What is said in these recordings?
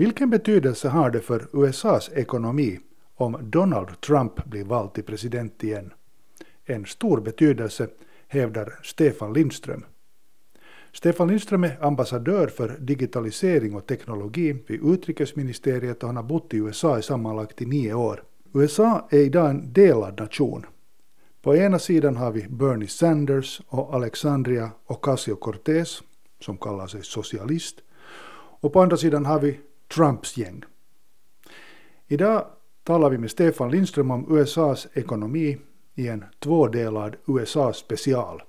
Vilken betydelse har det för USAs ekonomi om Donald Trump blir vald till president igen? En stor betydelse, hävdar Stefan Lindström. Stefan Lindström är ambassadör för digitalisering och teknologi vid utrikesministeriet och han har bott i USA i sammanlagt i nio år. USA är idag en delad nation. På ena sidan har vi Bernie Sanders och Alexandria Ocasio-Cortez, som kallar sig socialist. Och på andra sidan har vi Trumps gäng. Idag talar vi med Stefan Lindström om USAs ekonomi i en tvådelad USA-special.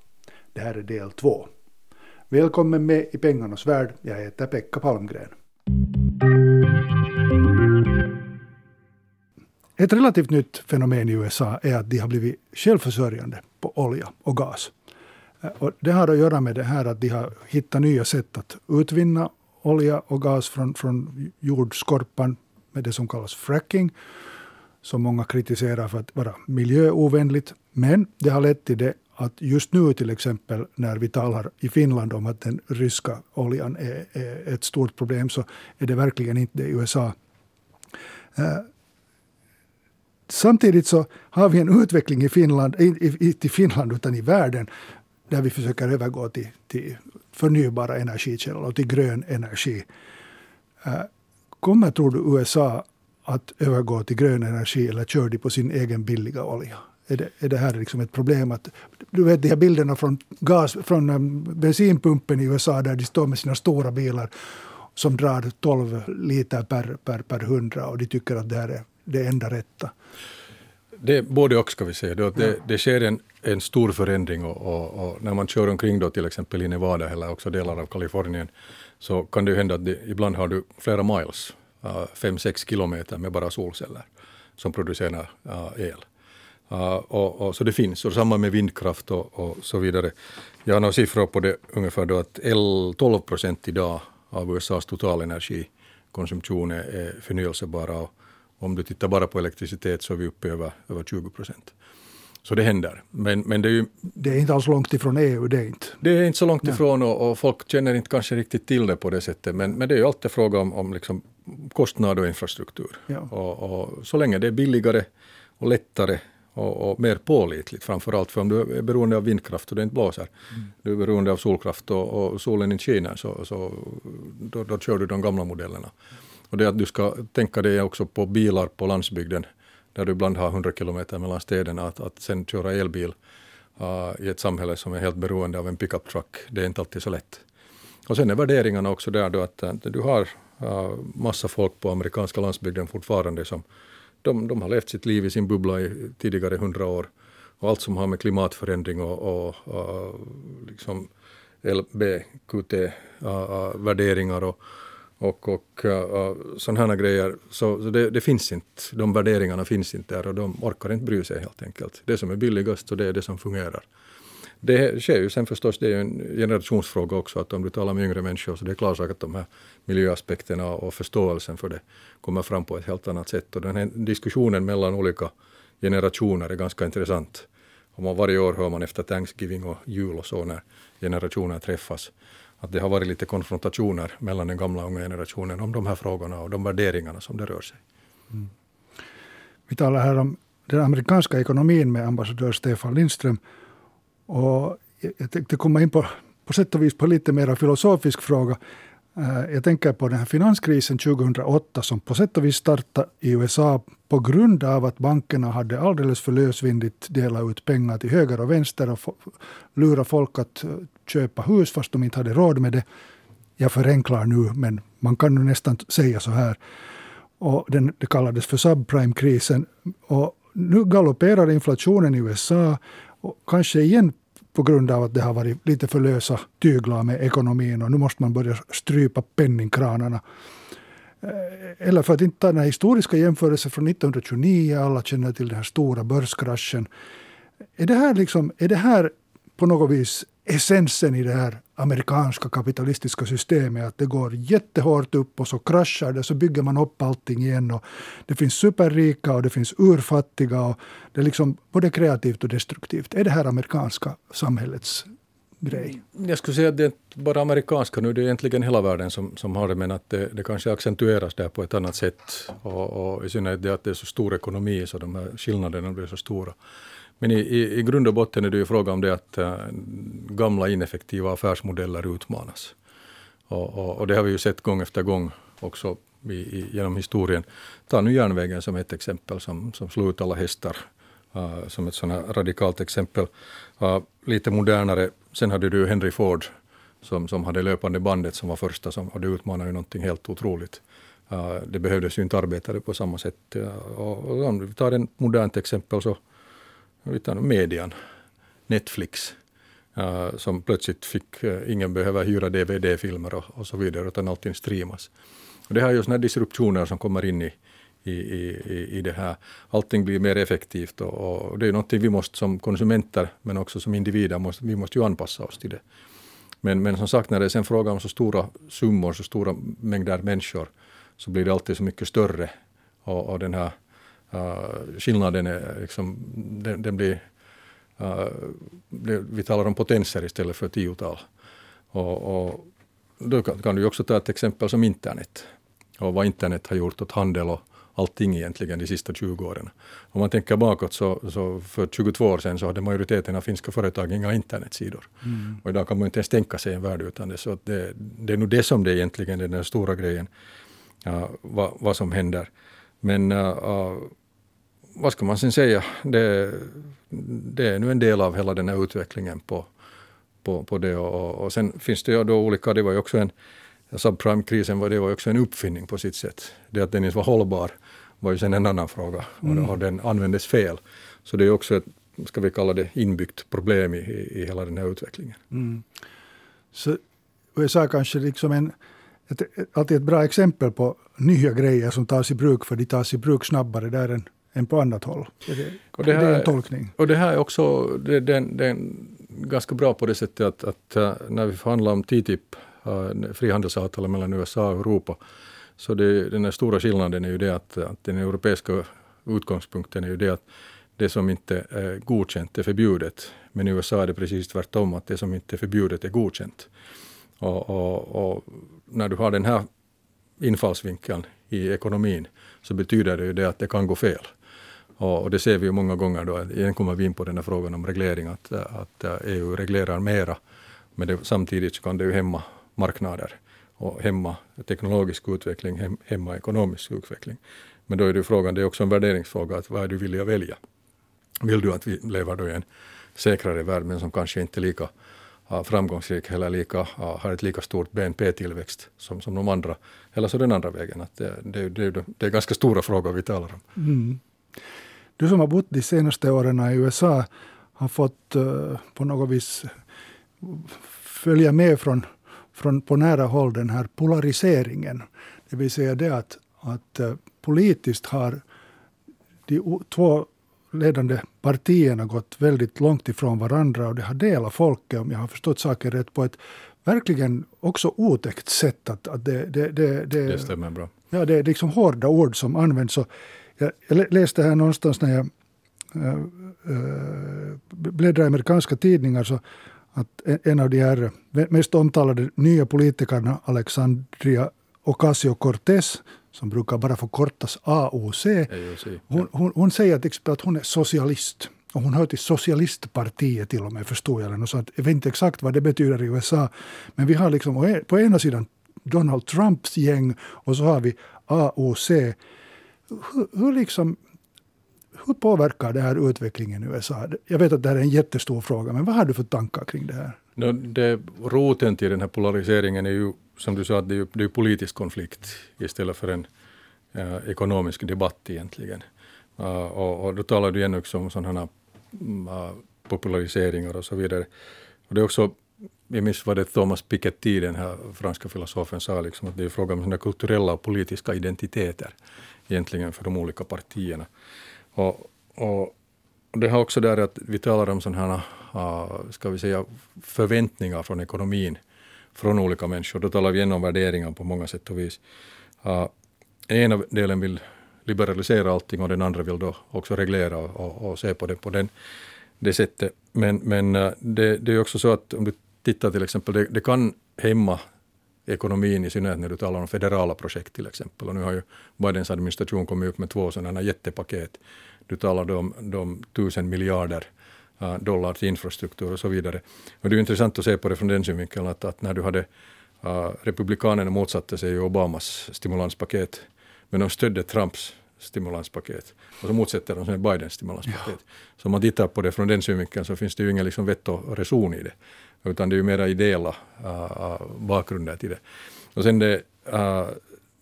Det här är del två. Välkommen med i pengarnas värld. Jag heter Pekka Palmgren. Ett relativt nytt fenomen i USA är att de har blivit självförsörjande på olja och gas. Eh, och det har att göra med det här att de har hittat nya sätt att utvinna olja och gas från, från jordskorpan med det som kallas fracking, som många kritiserar för att vara miljöovänligt. Men det har lett till det att just nu till exempel när vi talar i Finland om att den ryska oljan är, är ett stort problem så är det verkligen inte det i USA. Eh, samtidigt så har vi en utveckling i Finland, inte i Finland utan i världen där vi försöker övergå till, till förnybara energikällor och till grön energi. Eh, kommer, tror du, USA att övergå till grön energi eller kör de på sin egen billiga olja? är det, är det här liksom ett problem. Att, du vet de här bilderna från, gas, från eh, bensinpumpen i USA där de står med sina stora bilar som drar 12 liter per, per, per hundra och de tycker att det här är det enda rätta. Det, både och ska vi säga. Det, det, det sker en, en stor förändring och, och, och, när man kör omkring då till exempel i Nevada eller också delar av Kalifornien så kan det hända att det, ibland har du flera miles, 5-6 uh, kilometer med bara solceller som producerar uh, el. Uh, och, och, så det finns, och samma med vindkraft och, och, så vidare. Jag har några siffror på det ungefär då att 12 procent idag av USAs totalenergikonsumtion är förnyelsebara. Och om du tittar bara på elektricitet så är vi uppe över, över 20 procent. Så det händer. Men, men det, är ju, det är inte alls långt ifrån EU, det är inte. Det är inte så långt ifrån och, och, folk känner inte kanske riktigt till det på det sättet. Men, men det är ju alltid fråga om, om liksom kostnad och infrastruktur. Ja. Och, och, så länge det är billigare och lättare och, och, mer pålitligt framförallt för om du är beroende av vindkraft och det inte blåser. Mm. Du är beroende av solkraft och, och solen inte skiner så, så då, då, kör du de gamla modellerna. Och det att du ska tänka dig också på bilar på landsbygden där du ibland har 100 kilometer mellan städerna att, att sen köra elbil uh, i ett samhälle som är helt beroende av en pickup truck, det är inte alltid så lätt. Och sen är värderingarna också där då att, att du har uh, massa folk på amerikanska landsbygden fortfarande som de, de har levt sitt liv i sin bubbla i tidigare hundra år. Och allt som har med klimatförändring och, och, ah, liksom och liksom LBQT-värderingar och, och, och eh, eh, och sådana här grejer. Så, så det, det, finns inte, de värderingarna finns inte där och de orkar inte bry sig helt enkelt. Det som är billigast och det är det som fungerar. Det sker ju sen förstås, det är ju en generationsfråga också, att om du talar med yngre människor så det är klart att de här miljöaspekterna och förståelsen för det kommer fram på ett helt annat sätt. Och den här diskussionen mellan olika generationer är ganska intressant. Och man varje år hör man efter Thanksgiving och jul och så när generationer träffas att det har varit lite konfrontationer mellan den gamla och unga generationen om de här frågorna och de värderingarna som det rör sig. Mm. Vi talar här om den amerikanska ekonomin med ambassadör Stefan Lindström. Och jag tänkte komma in på, på sätt och vis på lite mer filosofisk fråga. Eh, jag tänker på den här finanskrisen 2008 som på sätt och vis startade i USA på grund av att bankerna hade alldeles för lösvindigt delat ut pengar till höger och vänster och lura folk att eh, köpa hus fast de inte hade råd med det. Jag förenklar nu, men man kan nu nästan säga så här. Och den, det kallades för subprime-krisen. Och nu galopperar inflationen i USA och kanske igen på grund av att det har varit lite för lösa tyglar med ekonomin och nu måste man börja strypa penningkranarna. Eh, eller för att inte ta den här historiska jämförelsen från 1929, alla känner till den här stora börskraschen. Är det här, liksom, är det här på något vis essensen i det här amerikanska kapitalistiska systemet. Att det går jättehårt upp och så kraschar det, så bygger man upp allting igen. Och det finns superrika och det finns urfattiga. Och det är liksom både kreativt och destruktivt. Är det här amerikanska samhällets grej? Jag skulle säga att det är inte bara amerikanska nu, det är egentligen hela världen som, som har det, men att det, det kanske accentueras där på ett annat sätt. Och, och i synnerhet det att det är så stor ekonomi så de här skillnaderna blir så stora. Men i, i, i grund och botten är det ju fråga om det att äh, gamla ineffektiva affärsmodeller utmanas. Och, och, och, det har vi ju sett gång efter gång också i, i, genom historien. Ta nu järnvägen som ett exempel som, som slog ut alla hästar. Uh, som ett sådant här radikalt exempel. Uh, lite modernare, sen hade du Henry Ford som, som hade löpande bandet som var första som, och det utmanade ju någonting helt otroligt. Uh, det behövdes ju inte arbetare på samma sätt. och, och om vi tar ett modernt exempel så vi tar median, Netflix. Uh, som plötsligt fick, uh, ingen behöver hyra DVD-filmer och, och, så vidare, utan allting streamas. Och det här är ju sådana disruptioner som kommer in i, i, i, i det här. Allting blir mer effektivt och, och, det är någonting vi måste som konsumenter, men också som individer, måste, vi måste ju anpassa oss till det. Men, men som sagt, när det är sen fråga om så stora summor, så stora mängder människor, så blir det alltid så mycket större. Och, och den här uh, skillnaden är liksom, den, den blir Uh, vi talar om potenser istället för tiotal. Och, och då kan, kan, du också ta ett exempel som internet och vad internet har gjort åt handel och allting egentligen de sista 20 åren. Om man tänker bakåt så, så för 22 år sedan så hade majoriteten av finska företag inga internetsidor. Mm. Och idag kan man inte ens tänka sig en värld utan det. Så det, det är nog det som det egentligen är den stora grejen, uh, vad, vad som händer. Men uh, vad ska man sen säga, det, det är nu en del av hela den här utvecklingen på, på, på det. Och, och sen finns det ju då olika, det var ju också en, subprime-krisen var det var också en uppfinning på sitt sätt. Det att den inte var hållbar var ju sen en annan fråga mm. och den användes fel. Så det är också ett, ska vi kalla det, inbyggt problem i, i hela den här utvecklingen. Mm. Så USA kanske liksom en, ett, alltid ett bra exempel på nya grejer som tas i bruk, för de tas i bruk snabbare där än än på annat håll. Och det, här, det är en tolkning. Och det här är också det, det, det är ganska bra på det sättet att, att uh, när vi förhandlar om TTIP, uh, frihandelsavtalet mellan USA och Europa, så det, den här stora skillnaden är ju det att, att den europeiska utgångspunkten är ju det att det som inte är godkänt är förbjudet. Men i USA är det precis tvärtom, att det som inte är förbjudet är godkänt. Och, och, och när du har den här infallsvinkeln i ekonomin så betyder det ju det att det kan gå fel. Och, det ser vi ju många gånger då, igen kommer vi in på den här frågan om reglering, att, att eh, EU reglerar mera, men det, samtidigt så kan det ju hämma marknader och hämma teknologisk utveckling, hämma ekonomisk utveckling. Men då är det frågan, det är också en värderingsfråga, att vad är du villig att välja? Vill du att vi lever då i en säkrare värld, men som kanske inte är lika ah, framgångsrik eller lika, ah, har ett lika stort BNP-tillväxt som, som de andra. Eller så den andra vägen. Att eh, det, det, det, det är ganska stora frågor vi talar om. Mm. Du som har bott de senaste åren i USA har fått uh, på något vis följa med från, från på nära håll den här polariseringen. Det vill säga det att, att uh, politiskt har de två ledande partierna gått väldigt långt ifrån varandra och det har delat folket, om jag har förstått saken rätt, på ett verkligen också otäckt sätt. Att, att det, det, det, det, det stämmer bra. Ja, det är liksom hårda ord som används. Och jag, läste här någonstans när jag äh, äh, bläddrade i amerikanska tidningar så att en av de här mest omtalade nya politikerna, Alexandria Ocasio-Cortez, som brukar bara förkortas AOC, hon, hon, hon säger till exempel att hon är socialist. Och hon hör till socialistpartiet till och med, förstår jag. Så att, jag vet inte exakt vad det betyder i USA. Men vi har liksom på ena sidan Donald Trumps gäng och så har vi AOC. Hur, hur, liksom, hur påverkar det här utvecklingen i USA? Jag vet att det här är en jättestor fråga, men vad har du för tankar kring det här? No, det, roten till den här polariseringen är ju, som du sa, det är ju, det är politisk konflikt istället för en uh, ekonomisk debatt egentligen. Uh, och, och då talar du igen också om sådana uh, populariseringar och så vidare. Och det är också, jag minns vad det Thomas Piketty, den här franska filosofen, sa, liksom, att det är fråga om sina kulturella och politiska identiteter egentligen för de olika partierna. Och, och det har också där att vi talar om sådana här, ah, ska vi säga, förväntningar från ekonomin från olika människor. Då talar vi igen om värderingar på många sätt och vis. Uh, ena delen vill liberalisera allting och den andra vill då också reglera och, och se på det på den, det sättet. Men, men uh, det, det, är också så att om du titta till exempel, det, det kan hämma ekonomin i synnerhet när du talar om federala projekt till exempel. Och nu har ju Bidens administration kommit upp med två sådana jättepaket. Du talade om de tusen miljarder eh, dollar till infrastruktur och så vidare. Och det är intressant att se på det från den synvinkeln att, att när du hade uh, Republikanerna motsatte sig Obamas stimulanspaket, men de stödde Trumps stimulanspaket. Och så motsätter de sig Bidens stimulanspaket. Ja. Så om man tittar på det från den synvinkeln så finns det ju ingen liksom vett och reson i det. Utan det är ju mera ideella uh, bakgrunder till det. Och sen det, uh,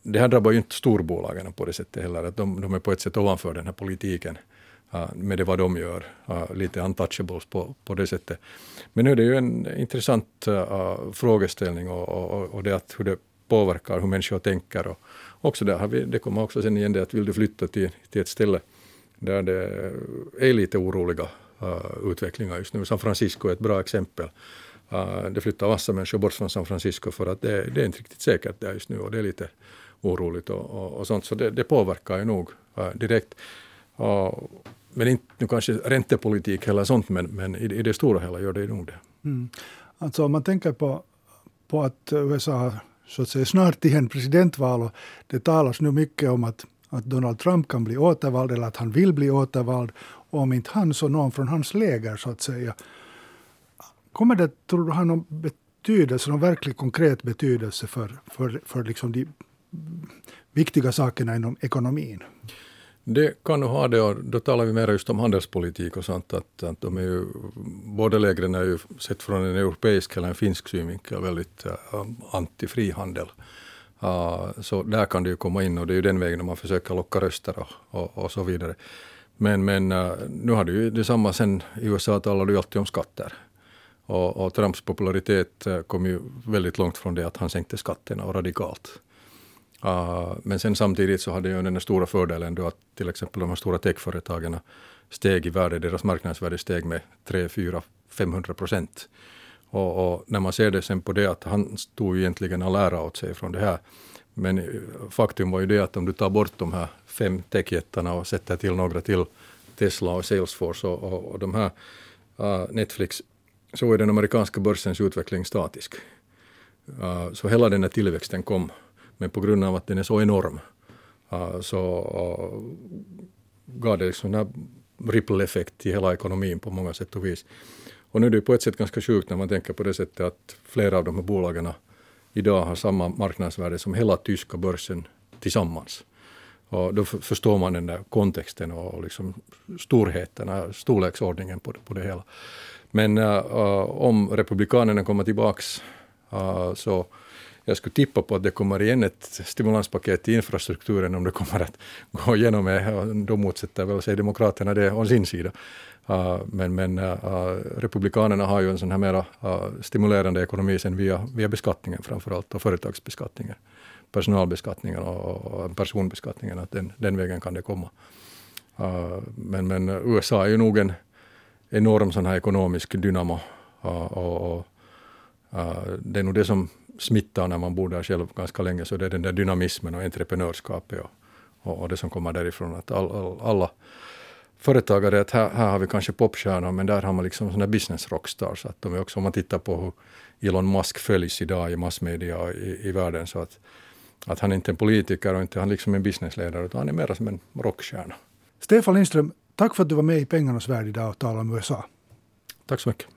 det här drabbar ju inte storbolagen på det sättet heller. Att de, de är på ett sätt ovanför den här politiken uh, med det vad de gör. Uh, lite untouchables på, på det sättet. Men nu är det ju en intressant frågeställning och, och, och det att hur det påverkar hur människor tänker. Och också där har vi, det kommer också sen igen det att vill du flytta till, till ett ställe där det är lite oroliga uh, utvecklingar just nu. San Francisco är ett bra exempel. Uh, det flyttar massa människor bort från San Francisco för att det, det är inte riktigt säkert där just nu och det är lite oroligt och, och, och sånt. Så det, det, påverkar ju nog uh, direkt. men inte nu kanske räntepolitik eller sånt, men, men i, i det stora hela gör det nog det. Mm. Alltså om man tänker på, på att USA har så att säga snart igen presidentval och det talas nu mycket om att, att Donald Trump kan bli återvald eller att han vill bli återvald. Och om inte han så någon från hans läger så att säga. Kommer det, tror du, ha någon betydelse, någon verklig konkret betydelse för, för, för liksom de viktiga sakerna inom ekonomin? Det kan nog ha det och då talar vi mer just om handelspolitik och sånt. Att, att de är ju, båda lägren är ju sett från en europeisk eller en finsk synvinkel väldigt äh, anti-frihandel. Uh, så där kan det ju komma in och det är ju den vägen man försöker locka röster och, och, och så vidare. Men, men uh, nu har det ju detsamma sen i USA talar du ju alltid om skatter. Och, och Trumps popularitet eh, kom ju väldigt långt från det att han sänkte skatterna och radikalt. Uh, men sen samtidigt så hade ju den stora fördelen då att till exempel de här stora techföretagen steg i värde, deras marknadsvärde steg med 3, 4, 500 procent. Och, och, när man ser det sen på det att han stod egentligen all ära åt sig från det här. Men eh, faktum var ju det att om du tar bort de här fem techjättarna och sätter till några till, Tesla och Salesforce och, och, och de här uh, Netflix, så är den amerikanska börsens utveckling statisk. Uh, så hela den här tillväxten kom men på grund av att den är så enorm uh, så uh, gav det liksom en ripple-effekt i hela ekonomin på många sätt och vis. Och nu är det på ett sätt ganska sjukt när man tänker på det sättet att flera av de här bolagen idag har samma marknadsvärde som hela tyska börsen tillsammans. Och då förstår man den där kontexten och liksom storheten, storleksordningen på det, på det hela. Men uh, uh om republikanerna kommer tillbaks uh, så jag skulle tippa på att det kommer igen ett stimulanspaket till infrastrukturen om det kommer att gå igenom. Då motsätter väl sig Demokraterna det å sin sida. Uh, men men uh, Republikanerna har ju en sån här mera uh, stimulerande ekonomi sen via, via beskattningen framförallt och företagsbeskattningen, personalbeskattningen och, och personbeskattningen. Att den, den vägen kan det komma. men, men USA är ju nog en enorm sån här ekonomisk dynamo och, och det är nog det som smittar när man bor där själv ganska länge, så det är den där dynamismen och entreprenörskapet och, och, det som kommer därifrån. Att all, all, alla företagare, att här, här har vi kanske popstjärnor, men där har man liksom sådana business rockstars. Att de är också, om man tittar på hur Elon Musk följs idag i massmedia i, i världen, så att, att han är inte är en politiker och inte han liksom en businessledare, utan han är mer som en rockstjärna. Stefan Lindström, tack för att du var med i Pengarnas värld idag och talade om USA. Tack så mycket.